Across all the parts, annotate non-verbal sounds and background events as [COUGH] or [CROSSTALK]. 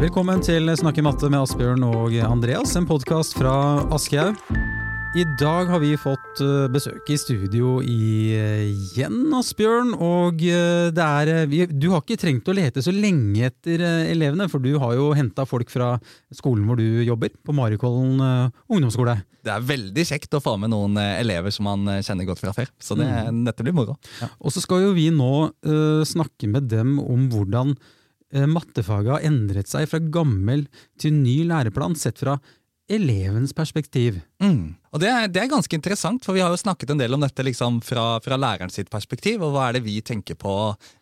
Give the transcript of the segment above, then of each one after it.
Velkommen til Snakke matte med Asbjørn og Andreas, en podkast fra Aschehoug. I dag har vi fått eh, besøk i studio igjen, Asbjørn. Og eh, det er, eh, du har ikke trengt å lete så lenge etter eh, elevene, for du har jo henta folk fra skolen hvor du jobber, på Marikollen eh, ungdomsskole. Det er veldig kjekt å få med noen eh, elever som man eh, kjenner godt fra før. Så det, dette blir moro. Og så skal jo vi nå uh, snakke med dem om hvordan mattefaget har endret seg fra gammel til ny læreplan, sett fra elevens perspektiv. Mm. Og det er, det er ganske interessant, for vi har jo snakket en del om dette liksom fra, fra læreren sitt perspektiv. og Hva er det vi tenker på,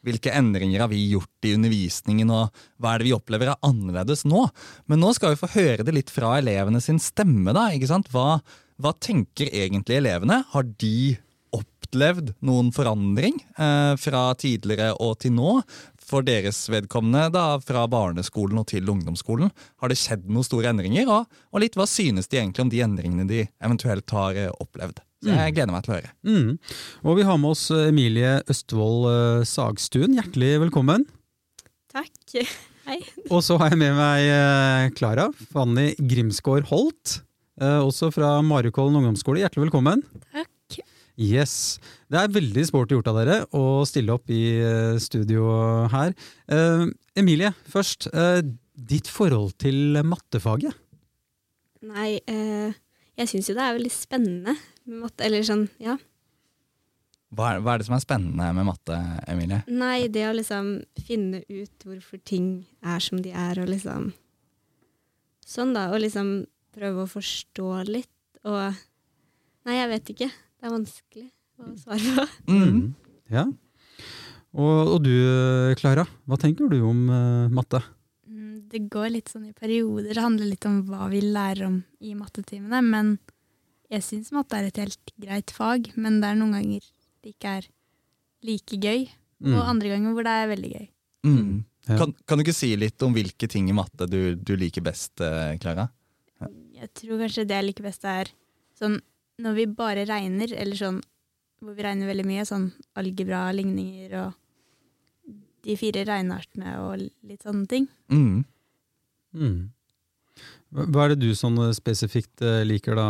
hvilke endringer har vi gjort i undervisningen, og hva er det vi opplever er annerledes nå? Men nå skal vi få høre det litt fra elevene sin stemme. da, ikke sant? Hva, hva tenker egentlig elevene? Har de opplevd noen forandring eh, fra tidligere og til nå? For deres vedkommende, da, fra barneskolen og til ungdomsskolen, har det skjedd noen store endringer? Og, og litt hva synes de egentlig om de endringene de eventuelt har eh, opplevd? Så jeg gleder meg til å høre. Mm. Og vi har med oss Emilie Østvold eh, Sagstuen. Hjertelig velkommen. Takk. [LAUGHS] Hei. Og så har jeg med meg eh, Klara Fanny Grimsgaard Holt. eh, Også fra Marikollen ungdomsskole. Hjertelig velkommen. Takk. Yes. Det er veldig sporty gjort av dere å stille opp i eh, studio her. Eh, Emilie, først. eh, ditt forhold til mattefaget? Nei, eh, jeg syns jo det er veldig spennende med matte. Eller sånn, ja. Hva er, hva er det som er spennende med matte, Emilie? Nei, det å liksom finne ut hvorfor ting er som de er, og liksom Sånn, da. Og liksom prøve å forstå litt, og Nei, jeg vet ikke. Det er vanskelig å svare på. Mm. Ja. Og, og du, Klara. Hva tenker du om uh, matte? Mm, Det går litt sånn i perioder. Det handler litt om hva vi lærer om i mattetimene. Men jeg syns matte er et helt greit fag. Men det er noen ganger det ikke er like gøy. Mm. Og andre ganger hvor det er veldig gøy. Mm. Ja. Kan, kan du ikke si litt om hvilke ting i matte du, du liker best, eh, Klara? Jeg tror kanskje det jeg liker best, er sånn når vi bare regner, eller sånn hvor vi regner veldig mye, sånn algebra, ligninger og de fire regneartene og litt sånne ting. Mm. Mm. Hva er det du sånn eh, spesifikt eh, liker da,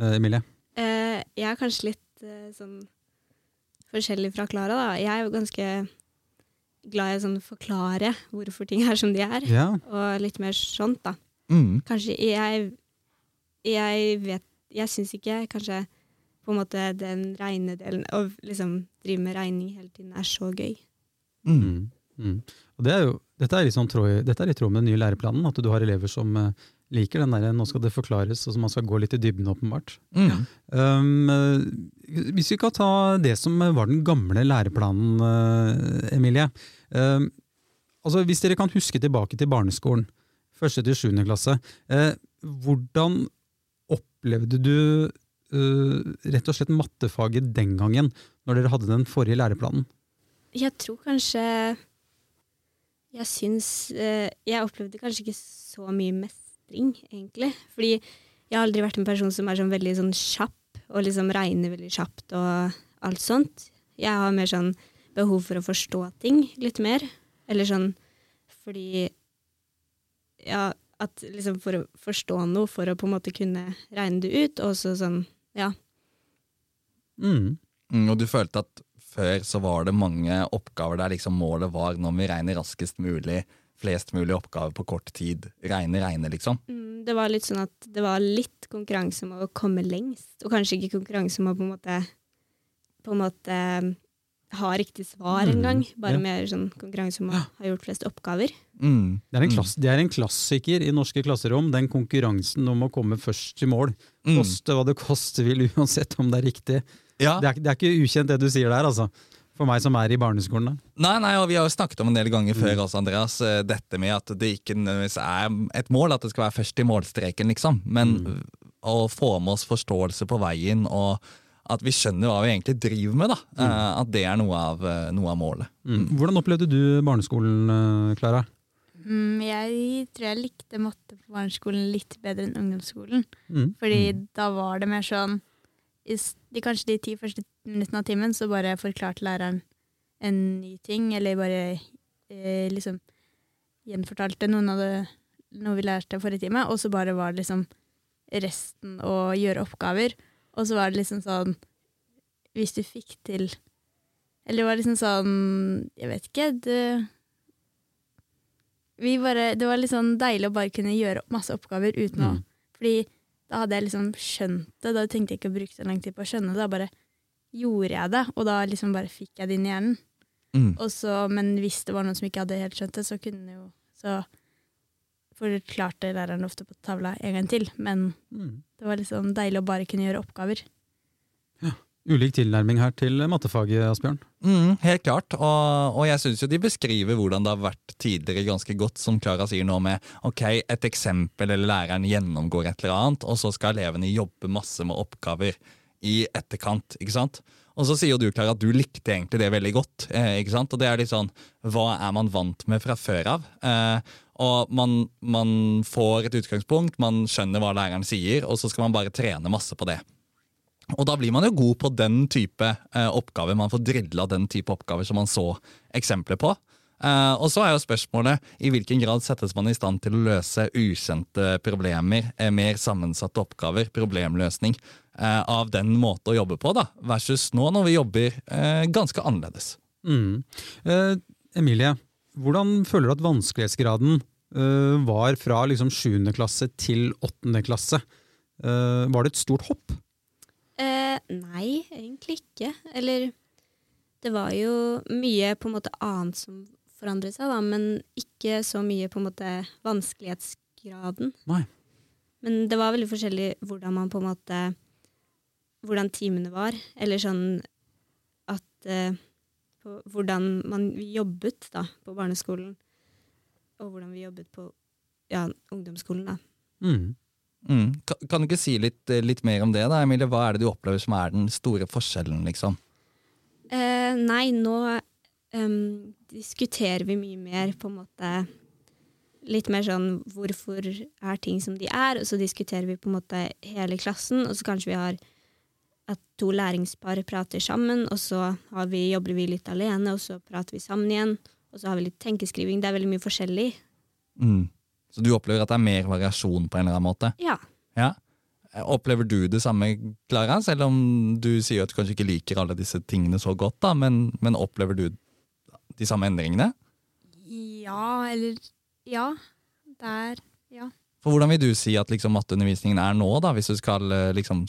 eh, Emilie? Eh, jeg er kanskje litt eh, sånn forskjellig fra Klara, da. Jeg er jo ganske glad i å sånn forklare hvorfor ting er som de er. Ja. Og litt mer sånt, da. Mm. Kanskje jeg Jeg vet Jeg syns ikke kanskje på en måte den regnedelen Å liksom drive med regning hele tiden er så gøy. Mm. Mm. Mm. Og det er jo, dette, er sånn tråd, dette er i tråd med den nye læreplanen, at du har elever som eh, liker den der, nå skal det forklares, og man skal gå litt i dybden åpenbart. Mm. Um, eh, hvis vi kan ta det som var den gamle læreplanen, eh, Emilie. Um, altså Hvis dere kan huske tilbake til barneskolen, første til sjuende klasse. Uh, hvordan opplevde du eh, rett og slett mattefaget den gangen, når dere hadde den forrige læreplanen? Jeg tror kanskje Jeg syns eh, Jeg opplevde kanskje ikke så mye mestring, egentlig. Fordi jeg har aldri vært en person som er sånn veldig sånn kjapp, og liksom regner veldig kjapt og alt sånt. Jeg har mer sånn behov for å forstå ting litt mer. Eller sånn fordi Ja, at liksom for å forstå noe, for å på en måte kunne regne det ut, og så sånn Ja. Mm. Mm, og du følte at før så var det mange oppgaver der liksom målet var når vi regner raskest mulig, flest mulig oppgaver på kort tid. Regne, regne, liksom. Mm, Det var litt sånn at det var litt konkurranse om å komme lengst, og kanskje ikke konkurranse om å på en måte, på en måte ha riktig svar Mm, engang. Bare ja. mer sånn konkurranse om å ha gjort flest oppgaver. Mm. Det, er en Mm. klass, det er en klassiker i norske klasserom, den konkurransen om å komme først til mål. Mm. Koste hva det koste vil, [LAUGHS] uansett om det er riktig. Ja. Det er, det er ikke ukjent det du sier der, altså. For meg som er i barneskolen. Da. Nei, nei, og vi har jo snakket om en del ganger før også, Andreas, eh, dette med at det ikke nødvendigvis er et mål at det skal være først i målstreken, liksom. Men Mm. å få med oss forståelse på veien, og at vi skjønner hva vi egentlig driver med, da. Eh, At det er noe av, eh, noe av målet. Mm. Hvordan opplevde du barneskolen, eh, Klara? Mm, jeg tror jeg likte matte på barneskolen litt bedre enn ungdomsskolen. Mm. Fordi da var det mer sånn i de, Kanskje de ti første minuttene av timen så bare forklarte læreren en ny ting, eller bare eh, liksom gjenfortalte noen av det noe vi lærte forrige time, og så bare var det liksom resten å gjøre oppgaver. Og så var det liksom sånn Hvis du fikk til Eller det var liksom sånn Jeg vet ikke. Det, vi bare, det var litt sånn deilig å bare kunne gjøre masse oppgaver uten å Mm. Fordi da hadde jeg liksom skjønt det. Da tenkte jeg ikke å bruke så lang tid på å skjønne det. Da bare gjorde jeg det, og da liksom bare fikk jeg det inn i hjernen. Mm. Og så, men hvis det var noen som ikke hadde helt skjønt det, så kunne jo Så forklarte læreren ofte på tavla en gang til. Men Mm. det var liksom deilig å bare kunne gjøre oppgaver. Ulik tilnærming her til mattefaget, Asbjørn. Mm, helt klart, og, og jeg syns jo de beskriver hvordan det har vært tidligere ganske godt, som Klara sier nå med ok, et eksempel eller læreren gjennomgår et eller annet, og så skal elevene jobbe masse med oppgaver i etterkant. ikke sant? Og så sier jo du, Clara, at du likte egentlig det veldig godt. Eh, ikke sant? Og det er litt sånn, hva er man vant med fra før av? Eh, og man, man får et utgangspunkt, man skjønner hva læreren sier, og så skal man bare trene masse på det. Og da blir man jo god på den type eh, oppgaver. Man får drilla den type oppgaver som man så eksempler på. Eh, og så er jo spørsmålet i hvilken grad settes man i stand til å løse ukjente problemer, eh, mer sammensatte oppgaver, problemløsning, av den måte å jobbe på, da, versus nå når vi jobber eh, ganske annerledes. Mm. Eh, Emilie, hvordan føler du at vanskelighetsgraden eh, var fra liksom 7. klasse til 8. klasse? Eh, var det et stort hopp? Eh, nei, egentlig ikke. Eller det var jo mye på en måte annet som forandret seg, da, men ikke så mye på en måte vanskelighetsgraden. Nei. Men det var veldig forskjellig hvordan man på en måte Hvordan timene var. Eller sånn at eh, på, Hvordan man vi jobbet da, på barneskolen, og hvordan vi jobbet på ja, ungdomsskolen. da. Mm. Mm. Kan, kan du ikke si litt, eh, litt mer om det, da, Emilie? Hva er det du opplever som er den store forskjellen, liksom? Eh, nei, nå um, diskuterer vi mye mer på en måte Litt mer sånn hvorfor er ting som de er, og så diskuterer vi på en måte hele klassen, og så kanskje vi har at to læringspar prater sammen, og så har vi, jobber vi litt alene, og så prater vi sammen igjen, og så har vi litt tenkeskriving. Det er veldig mye forskjellig. Mm. Så du opplever at det er mer variasjon på en eller annen måte? Ja. Ja. Opplever du det samme, Klara? Selv om du sier at du kanskje ikke liker alle disse tingene så godt, da, men, men opplever du de samme endringene? Ja, eller Ja. Det er Ja. For Hvordan vil du si at liksom, matteundervisningen er nå, da, hvis du skal eh, liksom,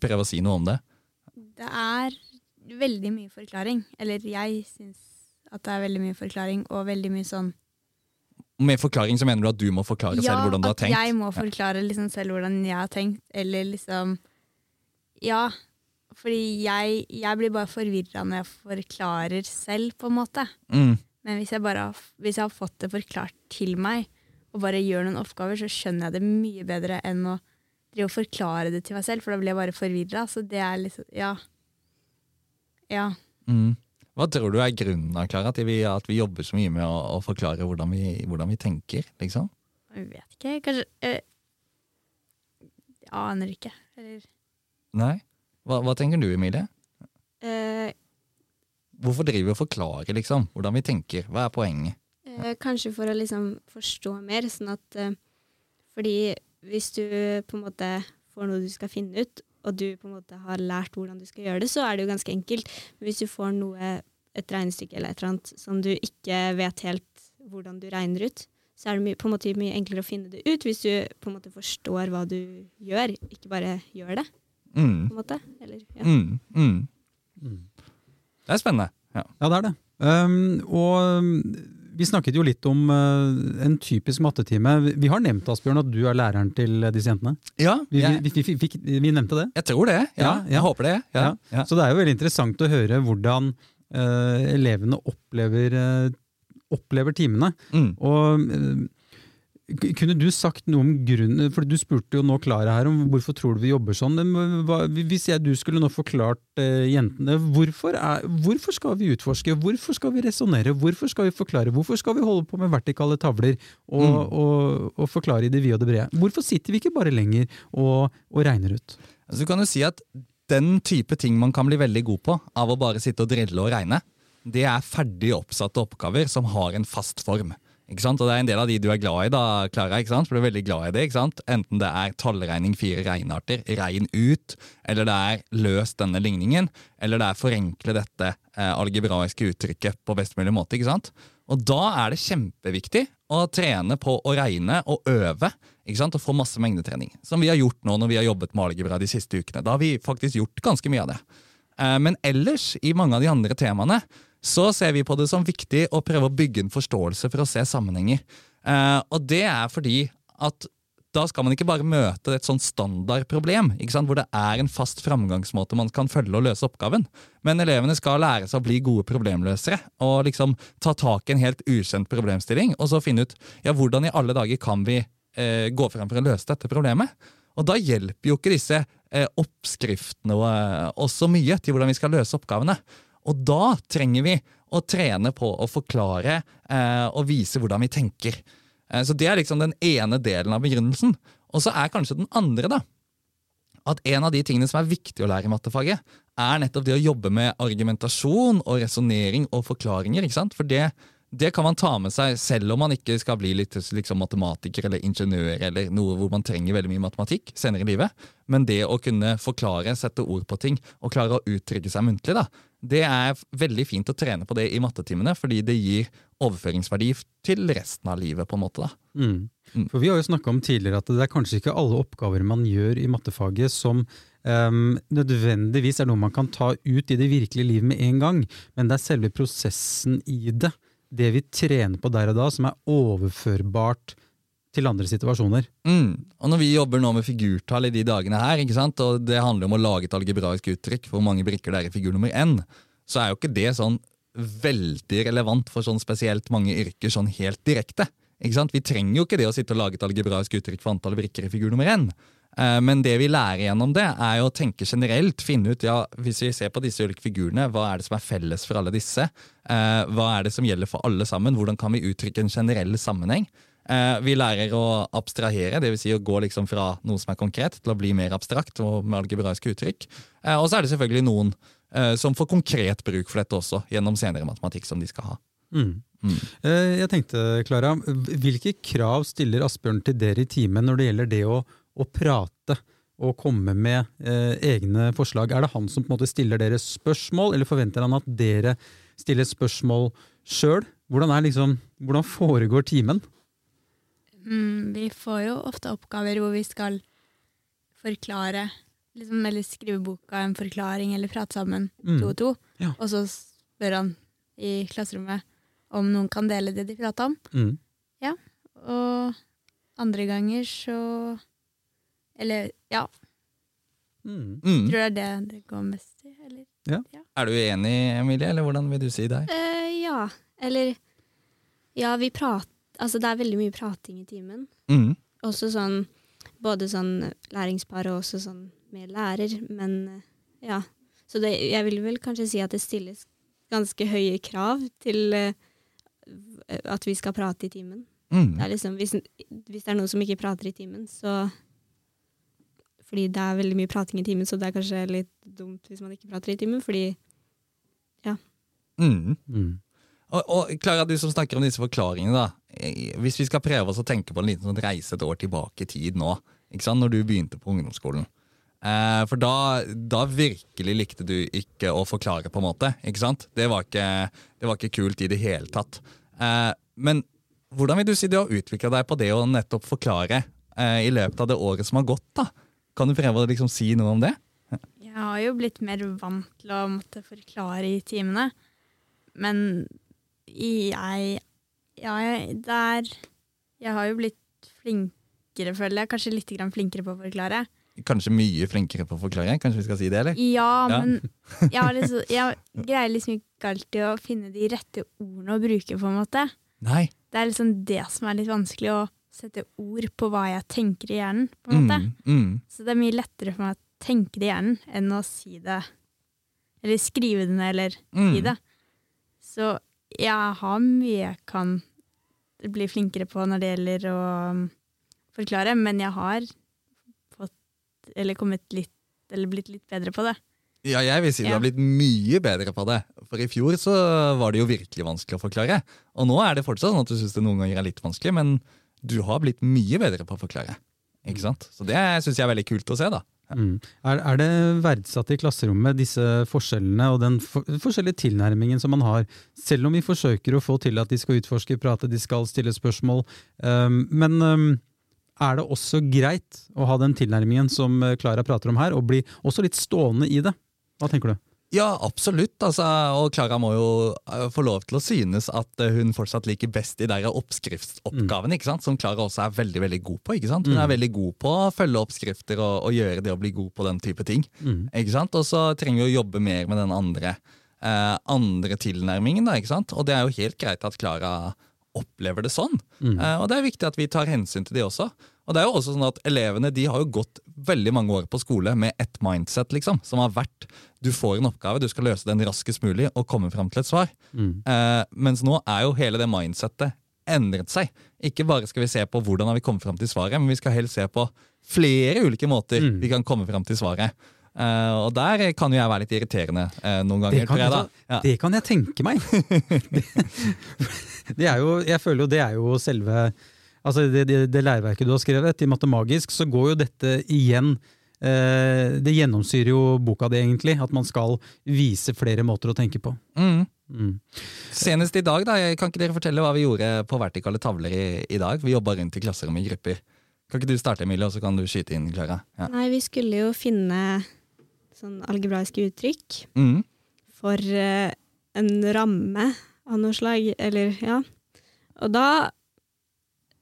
prøve å si noe om det? Det er veldig mye forklaring. Eller jeg syns at det er veldig mye forklaring, og veldig mye sånn Med forklaring så mener du at du må forklare selv hvordan du har tenkt? Ja, at jeg må forklare liksom selv hvordan jeg har tenkt, eller liksom Ja. Fordi jeg, jeg blir bare forvirra når jeg forklarer selv, på en måte. Mm. Men hvis jeg, bare hvis jeg har fått det forklart til meg, og bare gjør noen oppgaver, så skjønner jeg det mye bedre enn å drive og forklare det til meg selv, for da blir jeg bare forvirra. Så det er liksom Ja. Ja. Mm. Hva tror du er grunnen da, Klara, til vi, at vi jobber så mye med å, å forklare hvordan vi, hvordan vi tenker? liksom? Jeg vet ikke. Kanskje øh, Jeg aner ikke. Eller Nei? Hva, hva tenker du, Emilie? Uh, Hvorfor driver vi og forklarer liksom, hvordan vi tenker? Hva er poenget? Eh, kanskje for å liksom forstå mer, sånn at eh, Fordi hvis du på en måte får noe du skal finne ut, og du på en måte har lært hvordan du skal gjøre det, så er det jo ganske enkelt. Men hvis du får noe, et regnestykke eller et eller annet som du ikke vet helt hvordan du regner ut, så er det på en måte mye enklere å finne det ut hvis du på en måte forstår hva du gjør, ikke bare gjør det. Mm. på en måte. Eller, ja. Mm. Mm. Mm. Det er spennende. Ja. Ja, det er det. Um, og vi snakket jo litt om uh, en typisk mattetime. Vi- har nevnt Asbjørn, at du er læreren til disse jentene. Ja, Vi, jeg, vi, vi, fikk- vi nevnte det. jeg tror det. Ja, Ja. Jeg håper det. Ja. Ja. Så det er jo veldig interessant å høre hvordan uh, elevene opplever, uh, opplever timene. Mm. Og kunne du sagt noe om grunnen For du spurte jo nå Klara her om hvorfor tror du vi jobber sånn. Hva, hvis jeg, du skulle nå forklart eh, jentene hvorfor, er, hvorfor skal vi utforske, hvorfor skal vi resonnere, hvorfor skal vi forklare, hvorfor skal vi holde på med vertikale tavler og, Mm. og, og forklare i det vide og det brede? Hvorfor sitter vi ikke bare lenger og, og regner ut? Altså, du kan jo si at den type ting man kan bli veldig god på av å bare sitte og drille og regne, det er ferdig oppsatte oppgaver som har en fast form. Ikke sant? Og det er en del av de du er glad i, da, Klara. ikke sant? For du er veldig glad i det. ikke sant? Enten det er tallregning fire regnearter, regn ut, eller det er løs denne ligningen, eller det er forenkle dette eh, algebraiske uttrykket på best mulig måte. ikke sant? Og da er det kjempeviktig å trene på å regne og øve. ikke sant? Og få masse mengdetrening. Som vi har gjort nå når vi har jobbet med algebra de siste ukene. Da har vi faktisk gjort ganske mye av det. Eh, men ellers, i mange av de andre temaene, så ser vi på det som viktig å prøve å bygge en forståelse for å se sammenhenger. Eh, og det er fordi at da skal man ikke bare møte et sånn standardproblem, hvor det er en fast framgangsmåte man kan følge og løse oppgaven. Men elevene skal lære seg å bli gode problemløsere og liksom ta tak i en helt ukjent problemstilling, og så finne ut ja, hvordan i alle dager kan vi eh, gå frem for å løse dette problemet. Og da hjelper jo ikke disse eh, oppskriftene eh, også mye til hvordan vi skal løse oppgavene. Og da trenger vi å trene på å forklare eh, og vise hvordan vi tenker. Eh, så det er liksom den ene delen av begrunnelsen. Og så er kanskje den andre da, at en av de tingene som er viktig å lære i mattefaget, er nettopp det å jobbe med argumentasjon og resonnering og forklaringer. ikke sant? For det, det kan man ta med seg selv om man ikke skal bli litt liksom, matematiker eller ingeniør eller noe hvor man trenger veldig mye matematikk senere i livet. Men det å kunne forklare, sette ord på ting og klare å uttrykke seg muntlig, da, det er veldig fint å trene på det i mattetimene, fordi det gir overføringsverdi til resten av livet. på en måte. Mm. Mm. For Vi har jo snakka om tidligere at det er kanskje ikke alle oppgaver man gjør i mattefaget som um, nødvendigvis er noe man kan ta ut i det virkelige livet med en gang, men det er selve prosessen i det, det vi trener på der og da, som er overførbart til andre situasjoner. Mm. Og når vi jobber nå med figurtall i de dagene her, ikke sant? og det handler om å lage et algebraisk uttrykk, hvor mange brikker det er i figur nummer n, så er jo ikke det sånn veldig relevant for sånn spesielt mange yrker sånn helt direkte. Ikke sant? Vi trenger jo ikke det å sitte og lage et algebraisk uttrykk for antall brikker i figur nummer n. Eh, Men det vi lærer gjennom det, er jo å tenke generelt. Finne ut, ja, hvis vi ser på disse ulike figurene, hva er det som er felles for alle disse? Eh, Hva er det som gjelder for alle sammen? Hvordan kan vi uttrykke en generell sammenheng? Eh, Vi lærer å abstrahere, dvs. Si å gå liksom fra noe som er konkret, til å bli mer abstrakt og med algebraiske uttrykk. Og så er det selvfølgelig noen som får konkret bruk for dette også, gjennom senere matematikk som de skal ha. Mm. Mm. Jeg tenkte, Klara, hvilke krav stiller Asbjørn til dere i timen når det gjelder det å, å prate og komme med eh, egne forslag? Er det han som på en måte stiller dere spørsmål, eller forventer han at dere stiller spørsmål sjøl? Hvordan, liksom, hvordan foregår timen? Mm, vi får jo ofte oppgaver hvor vi skal forklare, liksom, eller skrive boka en forklaring, eller prate sammen Mm. to og to. Ja. Og så spør han i klasserommet om noen kan dele det de prata om. Mm. Og andre ganger så Eller ja, Mm. Mm. tror det er det det går mest i. Eller? Er du uenig, Emilie, eller hvordan vil du si det? Uh, ja, eller Ja, vi prater Altså, det er veldig mye prating i timen. Mm. Også sånn Både sånn læringspar og også sånn med lærer, men ja. Så det, jeg vil vel kanskje si at det stilles ganske høye krav til uh, at vi skal prate i timen. Mm. Det er liksom, hvis, hvis det er noen som ikke prater i timen, så Fordi det er veldig mye prating i timen, så det er kanskje litt dumt hvis man ikke prater i timen, fordi Mm. Mm. Og, og Klara, du som snakker om disse forklaringene, da. Eh, Hvis vi skal prøve oss å tenke på en liten sånn reise et år tilbake i tid nå, ikke sant? når du begynte på ungdomsskolen. Eh, for da, da virkelig likte du ikke å forklare, på en måte. ikke sant? Det var ikke, det var ikke kult i det hele tatt. Eh, men hvordan vil du si du har utvikla deg på det å nettopp forklare eh, i løpet av det året som har gått? da? Kan du prøve å liksom si noe om det? Jeg har jo blitt mer vant til å måtte forklare i timene. Men jeg Ja, jeg, der Jeg har jo blitt flinkere, føler jeg. Kanskje litt grann flinkere på å forklare. Kanskje mye flinkere på å forklare? Kanskje vi skal si det, eller? Ja, Ja. men [LAUGHS] jeg, har liksom, jeg greier liksom ikke alltid å finne de rette ordene å bruke, på en måte. Nei. Det er liksom det som er litt vanskelig, å sette ord på hva jeg tenker i hjernen. på en måte. Mm, mm. Så det er mye lettere for meg å tenke det i hjernen enn å si det. Eller skrive det ned, eller Mm. si det. Så jeg har mye jeg kan bli flinkere på når det gjelder å um, forklare, men jeg har fått, eller kommet litt, eller blitt litt bedre på det. Ja, jeg vil si du Ja. har blitt mye bedre på det. For i fjor så var det jo virkelig vanskelig å forklare. Og nå er det fortsatt sånn at du syns det noen ganger er litt vanskelig, men du har blitt mye bedre på å forklare. Ikke sant? Så det syns jeg er veldig kult å se. da. Mm. Er, er det verdsatt i klasserommet, disse forskjellene og den for, forskjellige tilnærmingen som man har, selv om vi forsøker å få til at de skal utforske, prate, de skal stille spørsmål. Um, men um, er det også greit å ha den tilnærmingen som Klara prater om her, og bli også litt stående i det? Hva tenker du? Ja, absolutt. Altså, og Klara må jo eh, få lov til å synes at eh, hun fortsatt liker best de der oppskriftsoppgavene, ikke sant? som Klara også er veldig veldig god på. ikke sant? Hun er mm. veldig god på å følge oppskrifter og, og, gjøre det å bli god på den type ting. Mm. ikke sant? Og så trenger vi å jobbe mer med den andre, eh, andre tilnærmingen. da, ikke sant? Og det er jo helt greit at Klara opplever det sånn. Mm. Eh, og det er viktig at vi tar hensyn til det også. Og det er jo også sånn at Elevene de har jo gått veldig mange år på skole med ett mindset, liksom, som har vært du får en oppgave, du skal løse den raskest mulig og komme fram til et svar. Mm. Eh, mens nå er jo hele det mindsettet endret seg. Ikke bare skal vi se på hvordan har vi kommet fram til svaret, men vi skal helst se på flere ulike måter mm. vi kan komme fram til svaret. Uh, og der kan jo jeg være litt irriterende uh, noen ganger. Det kan, jeg, ja. det kan jeg tenke meg! det, [LAUGHS] [LAUGHS] det, er jo, jeg føler jo det er jo selve altså det, det, det læreverket du har skrevet, i Matemagisk, så går jo dette igjen eh, Det gjennomsyrer jo boka di, egentlig. At man skal vise flere måter å tenke på. Mm. Mm. Senest i dag, da, kan ikke dere fortelle hva vi gjorde på vertikale tavler i, i dag? Vi jobba rundt i klasserommet i grupper. Kan ikke du starte, Emilie, og så kan du skyte inn, Klara? Ja. Nei, vi skulle jo finne sånn algebraiske uttrykk mm. for uh, en ramme av noe slag, eller ja. Og da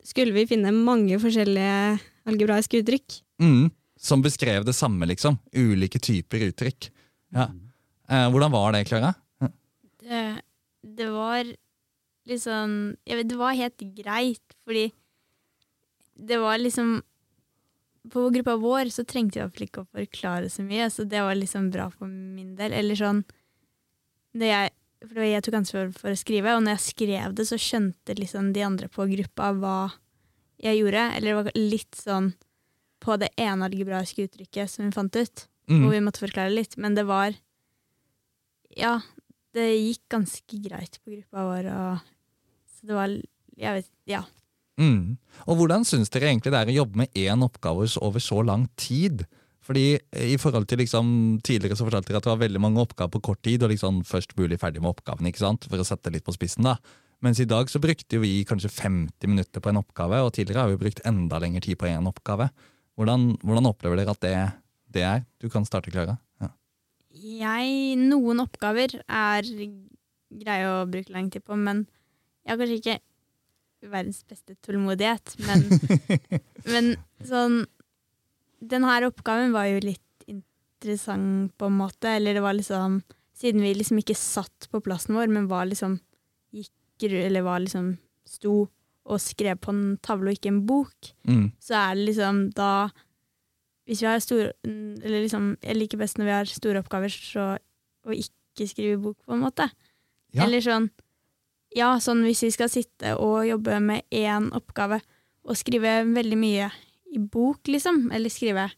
skulle vi finne mange forskjellige algebraiske uttrykk. Mm, som beskrev det samme, liksom. Ulike typer uttrykk. Ja. Eh, hvordan var det, Klara? Det, det, var liksom vet, Det var helt greit, fordi det var liksom På gruppa vår så trengte vi iallfall ikke å forklare så mye, så det var liksom bra for min del. Eller sånn det jeg for det var jeg tok ansvar for å skrive, og når jeg skrev det, så skjønte liksom de andre på gruppa hva jeg gjorde. Eller det var litt sånn på det ene algebraiske uttrykket som vi fant ut, mm. hvor vi måtte forklare litt. Men det var Ja, det gikk ganske greit på gruppa vår, og så det var Jeg vet Ja. Mm. Og hvordan syns dere egentlig det er å jobbe med én oppgave over så lang tid? Fordi i forhold til liksom, Tidligere så fortalte dere at det var veldig mange oppgaver på kort tid, og liksom først mulig ferdig med oppgaven, ikke sant? for å sette litt på spissen. da. Mens i dag så brukte vi kanskje 50 minutter på en oppgave, og tidligere har vi brukt enda lengre tid på én oppgave. Hvordan, hvordan, opplever dere at det, det, er? Du kan starte, Klara. Ja. Jeg, noen oppgaver er greie å bruke lang tid på, men jeg har kanskje ikke verdens beste tålmodighet. Men, [LAUGHS] men sånn den her oppgaven var jo litt interessant, på en måte. Eller det var liksom Siden vi liksom ikke satt på plassen vår, men var liksom gikk Eller var liksom sto og skrev på en tavle og ikke en bok, mm. så er det liksom da Hvis vi har store Eller liksom Jeg liker best når vi har store oppgaver, så å ikke skrive bok, på en måte. Ja. Eller sånn Ja, sånn hvis vi skal sitte og jobbe med én oppgave og skrive veldig mye i bok, liksom. Eller skrive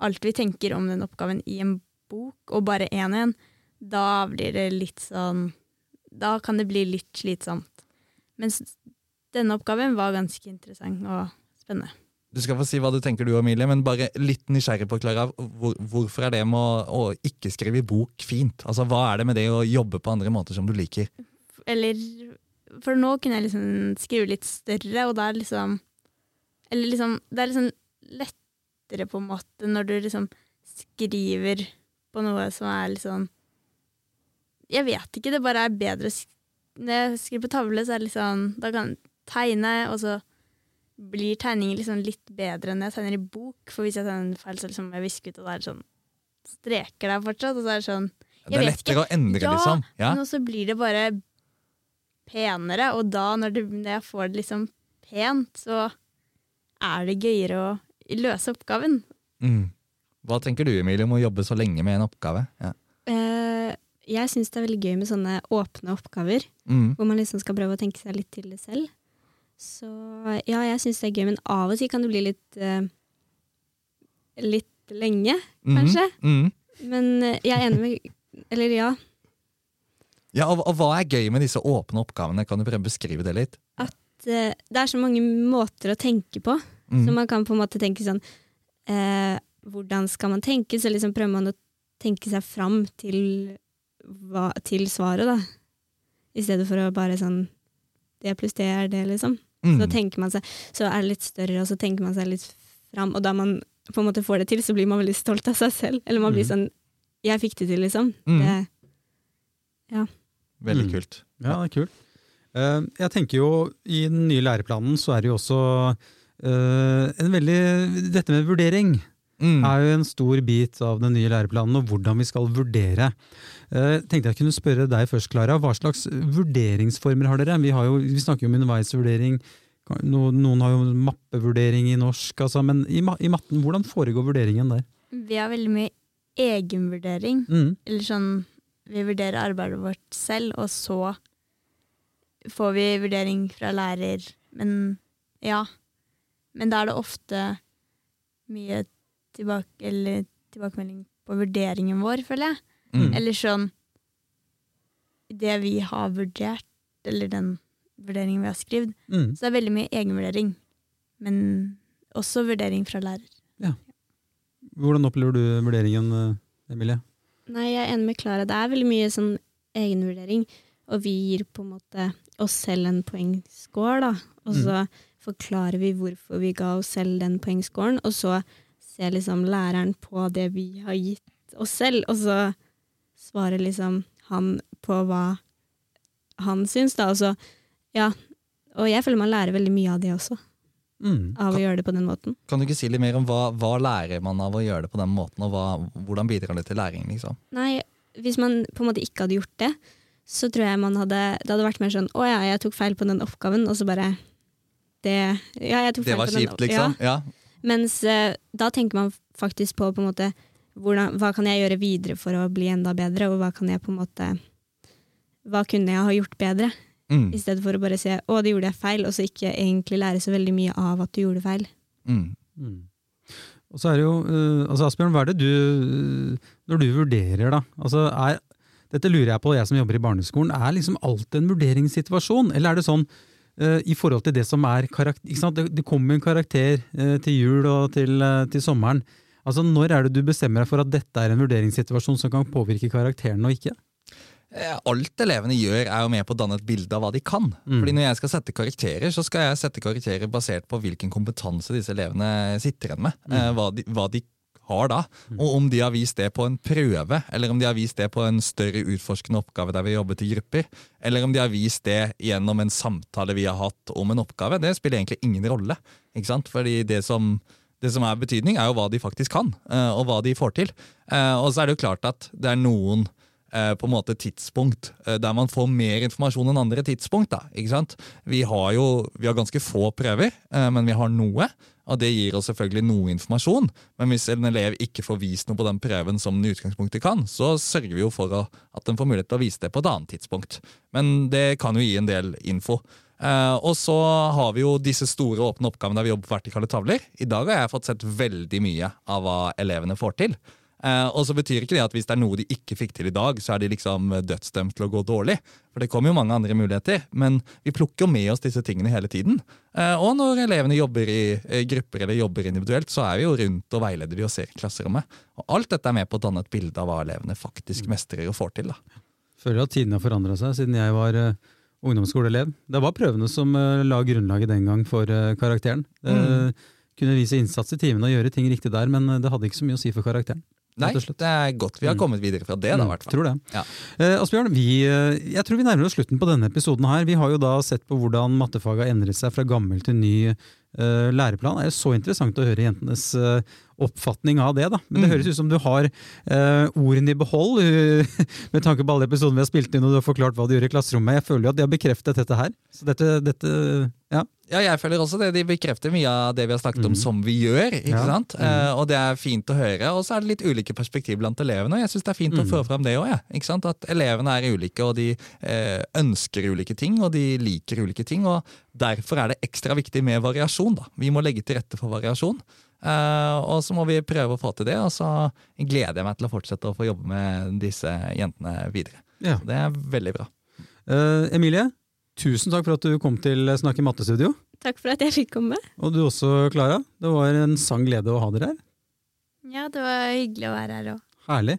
alt vi tenker om den oppgaven i en bok, og bare én igjen. Da blir det litt sånn Da kan det bli litt slitsomt. Mens denne oppgaven var ganske interessant og spennende. Du skal få si hva du tenker du, Emilie, men bare litt nysgjerrig på Klara. Hvor, hvorfor er det med å, å, ikke skrive i bok fint? Altså, Hva er det med det å jobbe på andre måter som du liker? Eller For nå kunne jeg liksom skrive litt større, og da er liksom eller liksom Det er liksom lettere, på en måte, når du liksom skriver på noe som er litt sånn Jeg vet ikke, det bare er bedre Når jeg skriver på tavle, så er det litt sånn Da kan jeg tegne, og så blir tegningen liksom litt bedre enn jeg tegner i bok. For hvis jeg tegner feil, så liksom jeg visker ut, og da er det sånn streker der fortsatt. Og så er det sånn Det er lettere ikke. å endre, ja, liksom. Ja, men så blir det bare penere, og da, når, det, når jeg får det liksom pent, så er det gøyere å løse oppgaven. Mm. Hva tenker du Emilie, om å jobbe så lenge med en oppgave? Ja. Uh, jeg syns det er veldig gøy med sånne åpne oppgaver, mm. hvor man liksom skal prøve å tenke seg litt til det selv. Så ja, jeg syns det er gøy, men av og til kan det bli litt uh, litt lenge, mhm. kanskje. Mm. Men uh, jeg er enig med Eller ja. Ja, og, og hva er gøy med disse åpne oppgavene? Kan du prøve å beskrive det litt? Det, det er så mange måter å tenke på. Mm. Så man kan på en måte tenke sånn eh, Hvordan skal man tenke? Så liksom prøver man å tenke seg fram til, hva, til svaret, da. I stedet for å bare sånn Det pluss det er det, liksom. Mm. Så tenker man seg, så er det litt større, og så tenker man seg litt fram. Og da man på en måte får det til, så blir man veldig stolt av seg selv. Eller man blir Mm. sånn Jeg fikk det til, liksom. Mm. Det, Veldig Mm. kult. Ja, det er kult. Eh, Jeg tenker jo I den nye læreplanen så er det jo også eh, en veldig Dette med vurdering Mm. er jo en stor bit av den nye læreplanen, og hvordan vi skal vurdere. Uh, tenkte jeg kunne spørre deg først, Klara. Hva slags vurderingsformer har dere? Vi, har jo, vi snakker jo om underveisvurdering. No- Noen har jo mappevurdering i norsk, altså, men i, ma- i matten, hvordan foregår vurderingen der? Vi har veldig mye egenvurdering. Mm. Eller sånn Vi vurderer arbeidet vårt selv, og så får vi vurdering fra lærer. Men ja. Men da er det ofte mye tilbake, eller tilbakemelding på vurderingen vår, føler jeg. Mm. Eller sånn Det vi har vurdert, eller den vurderingen vi har skrevet. Mm. Så det er veldig mye egenvurdering. Men også vurdering fra lærer. Hvordan opplever du vurderingen, eh, Emilie? Nei, jeg er enig med Klara. Det er veldig mye sånn egenvurdering. Og vi gir på en måte oss selv en poengscore, da. Og så forklarer vi hvorfor vi ga oss selv den poengscoren. Og så ser liksom læreren på det vi har gitt oss selv, og så svarer liksom han på hva han syns, da. Og så, ja. Og jeg føler man lærer veldig mye av det også, Mm. av å gjøre det på den måten. Kan du ikke si litt mer om hva, hva lærer man av å gjøre det på den måten, og hva, hvordan bidrar det til læring? liksom? Nei, hvis man på en måte ikke hadde gjort det, så tror jeg man hadde Det hadde vært mer sånn Å ja, jeg tok feil på den oppgaven, og så bare Det Ja, jeg tok Det feil var på den kjipt, liksom? Ja. Ja. Mens eh, da tenker man faktisk på på en måte hvordan, Hva kan jeg gjøre videre for å bli enda bedre, og hva kan jeg på en måte Hva kunne jeg ha gjort bedre? Mm. I stedet for å bare se å, det gjorde jeg feil, og så ikke egentlig lære så veldig mye av at du gjorde feil. Mm. Mm. Og så er det jo, uh, altså Asbjørn, hva er det du, uh, når du vurderer da, altså er, dette lurer jeg på, jeg som jobber i barneskolen, er liksom alt en vurderingssituasjon, eller er det sånn i forhold til det som er karakter, ikke sant? Det, det kommer en karakter eh, til jul og til, eh, til sommeren, altså når er det du bestemmer deg for at dette er en vurderingssituasjon som kan påvirke karakteren og ikke? Eh, Alt elevene gjør, er jo med på å danne et bilde av hva de kan. Mm. Fordi Når jeg skal sette karakterer, så skal jeg sette karakterer basert på hvilken kompetanse disse elevene sitter igjen med. Eh, hva, de, hva de har da. Og om de har vist det på en prøve, eller om de har vist det på en større utforskende oppgave der vi jobbet i grupper, eller om de har vist det gjennom en samtale vi har hatt om en oppgave, det spiller egentlig ingen rolle. Ikke sant? Fordi det som det som er betydning, er jo hva de faktisk kan, eh, og hva de får til. Eh, Og så er det jo klart at det er noen eh, på en måte tidspunkt der man får mer informasjon enn andre tidspunkt. da? Vi har jo vi har ganske få prøver, men vi har noe. Og det gir oss selvfølgelig noe informasjon. Men hvis en elev ikke får vist noe på den prøven som den i utgangspunktet kan, så sørger vi jo for at den får mulighet til å vise det på et annet tidspunkt. Men det kan jo gi en del info. Uh, og så har vi jo disse store åpne oppgavene der vi jobber på vertikale tavler. I dag har jeg fått sett veldig mye av hva elevene får til. Eh, og så betyr ikke det at hvis det er noe de ikke fikk til i dag, så er de liksom dødsdømt til å gå dårlig. For det kommer jo mange andre muligheter. Men vi plukker jo med oss disse tingene hele tiden. Eh, og når elevene jobber i eh, grupper eller jobber individuelt, så er vi jo rundt og veileder de og ser i klasserommet. Og alt dette er med på å danne et bilde av hva elevene faktisk mestrer og får til. da. Føler at tidene har forandra seg siden jeg var eh, ungdomsskoleelev. Det var prøvene som eh, la grunnlaget den gang for eh, karakteren. Det Mm. kunne vise innsats i timene og gjøre ting riktig der, men eh, det hadde ikke så mye å si for karakteren. Nei, det er godt vi har Mm. kommet videre fra det, da, i hvert fall. Tror det. Ja. Eh, Asbjørn, vi, eh, jeg tror vi nærmer oss slutten på denne episoden her. Vi har jo da sett på hvordan mattefaget har endret seg fra gammel til ny eh, læreplan. Det er jo så interessant å høre jentenes eh, oppfatning av det. da. Men det Mm. høres ut som du har uh, ordene i behold, uh, [LAUGHS] med tanke på alle episodene vi har spilt inn og du har forklart hva du gjør i klasserommet. Jeg føler jo at de har bekreftet dette her. Så dette, dette ja. Ja, jeg føler også det. De bekrefter mye av det vi har snakket om Mhm. som vi gjør. ikke Ja. sant? Eh, og det er fint å høre. Og så er det litt ulike perspektiv blant elevene. Og jeg syns det er fint å Mhm. få fram det òg. Ja. Ikke sant? At elevene er ulike, og de ønsker ulike ting, og de liker ulike ting. Og derfor er det ekstra viktig med variasjon. da. Vi må legge til rette for variasjon. Eh, og så må vi prøve å få til det, og så gleder jeg meg til å fortsette å få jobbe med disse jentene videre. Ja. Det er veldig bra. Uh, Emilie, tusen takk for at du kom til Snakke i Mattestudio Takk for at jeg fikk komme. Og du også, Klara. Det var en sann glede å ha dere her. Ja, det var hyggelig å være her òg. Herlig.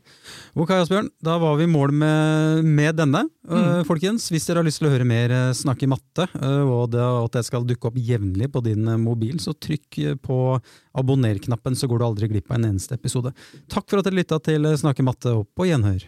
Ok, Asbjørn, da var vi i mål med, med denne. Eh, Mm. folkens, hvis dere har lyst til å høre mer Snakk i matte, eh, og det, at det skal dukke opp jevnlig på din mobil, så trykk på abonner-knappen, så går du aldri glipp av en eneste episode. Takk for at dere lytta til Snakk i matte, og på gjenhør.